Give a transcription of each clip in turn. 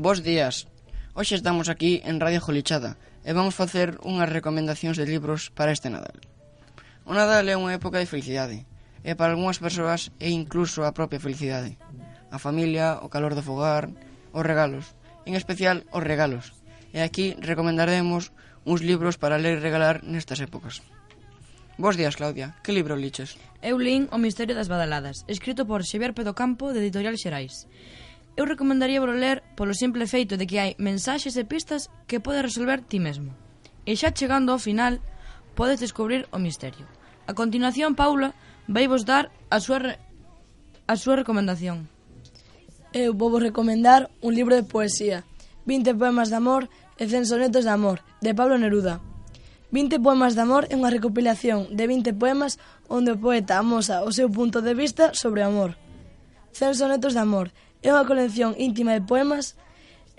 Bos días. Hoxe estamos aquí en Radio Jolichada e vamos facer unhas recomendacións de libros para este Nadal. O Nadal é unha época de felicidade e para algunhas persoas é incluso a propia felicidade. A familia, o calor do fogar, os regalos, en especial os regalos. E aquí recomendaremos uns libros para ler e regalar nestas épocas. Bos días, Claudia. Que libro liches? Eu lín O misterio das badaladas, escrito por Xavier Pedocampo, de Editorial Xerais eu recomendaría volo ler polo simple feito de que hai mensaxes e pistas que podes resolver ti mesmo. E xa chegando ao final, podes descubrir o misterio. A continuación, Paula vai vos dar a súa, re... a súa recomendación. Eu vou vos recomendar un libro de poesía, 20 poemas de amor e 100 sonetos de amor, de Pablo Neruda. 20 poemas de amor é unha recopilación de 20 poemas onde o poeta amosa o seu punto de vista sobre o amor. 100 sonetos de amor É unha colección íntima de poemas.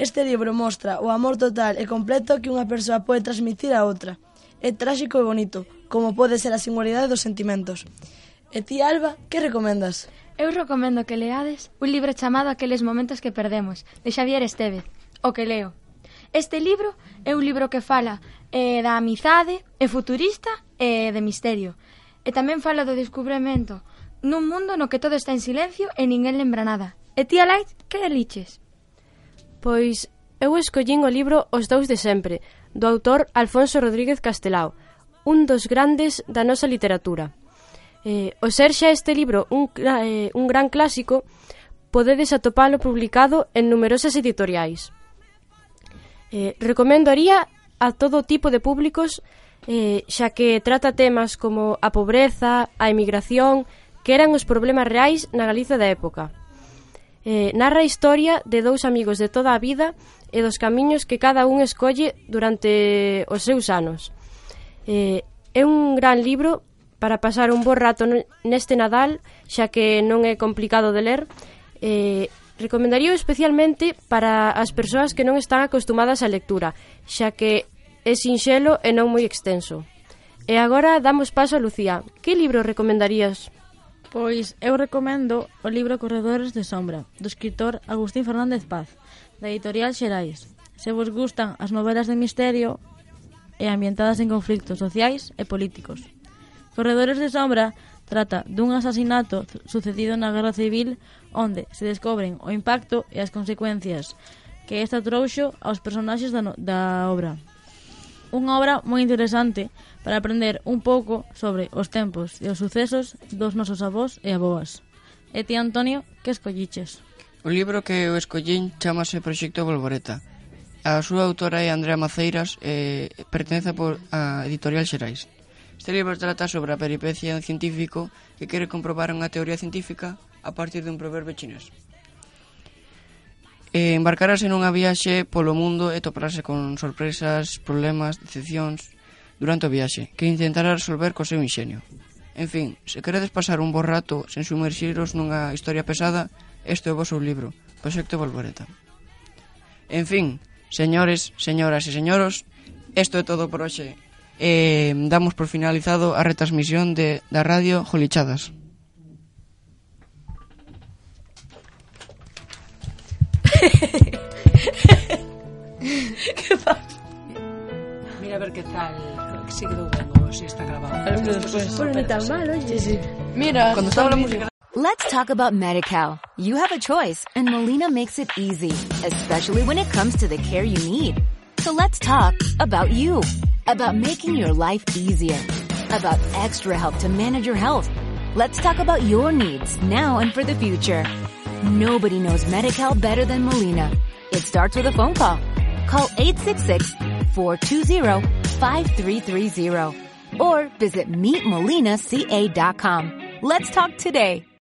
Este libro mostra o amor total e completo que unha persoa pode transmitir a outra. É tráxico e bonito, como pode ser a singularidade dos sentimentos. E ti, Alba, que recomendas? Eu recomendo que leades un libro chamado Aqueles momentos que perdemos, de Xavier Estevez, o que leo. Este libro é un libro que fala eh, da amizade, é futurista e de misterio. E tamén fala do descubrimento nun mundo no que todo está en silencio e ninguén lembra nada. E ti, Alai, que eliches? Pois eu escollín o libro Os dous de sempre, do autor Alfonso Rodríguez Castelao, un dos grandes da nosa literatura. Eh, o ser xa este libro un, eh, un gran clásico, podedes atopalo publicado en numerosas editoriais. Eh, recomendaría a todo tipo de públicos eh, xa que trata temas como a pobreza, a emigración, que eran os problemas reais na Galiza da época. Eh, narra a historia de dous amigos de toda a vida e dos camiños que cada un escolle durante os seus anos. Eh, é un gran libro para pasar un bo rato neste Nadal, xa que non é complicado de ler. Eh, recomendaría especialmente para as persoas que non están acostumadas á lectura, xa que é sinxelo e non moi extenso. E agora damos paso a Lucía. Que libro recomendarías? Pois eu recomendo o libro Corredores de Sombra, do escritor Agustín Fernández Paz, da editorial Xerais. Se vos gustan as novelas de misterio e ambientadas en conflictos sociais e políticos. Corredores de Sombra trata dun asasinato sucedido na Guerra Civil onde se descobren o impacto e as consecuencias que esta trouxo aos personaxes da, no, da obra unha obra moi interesante para aprender un pouco sobre os tempos e os sucesos dos nosos avós e aboas. E ti, Antonio, que escolliches? O libro que eu escollín chamase Proxecto Volvoreta. A súa autora é Andrea Maceiras e pertence a Editorial Xerais. Este libro trata sobre a peripecia científico que quere comprobar unha teoría científica a partir dun proverbio chinés e embarcarase nunha viaxe polo mundo e toparase con sorpresas, problemas, decepcións durante o viaxe, que intentará resolver co seu inxenio. En fin, se queredes pasar un bo rato sen sumerxiros nunha historia pesada, este é o vosso libro, Proxecto Volvoreta. En fin, señores, señoras e señoros, isto é todo por hoxe. Eh, damos por finalizado a retransmisión de, da radio Jolichadas. Que pasa? Mira a ver que tal si quedou ben ou si está grabado. Bueno, ni tan mal, oye. Sí, sí. Mira, Cuando estaba la música Let's talk about MediCal. You have a choice and Molina makes it easy, especially when it comes to the care you need. So let's talk about you, about making your life easier, about extra help to manage your health. Let's talk about your needs now and for the future. Nobody knows Medi-Cal better than Molina. It starts with a phone call. Call 866-420 5330 or visit meetmolinaca.com. Let's talk today.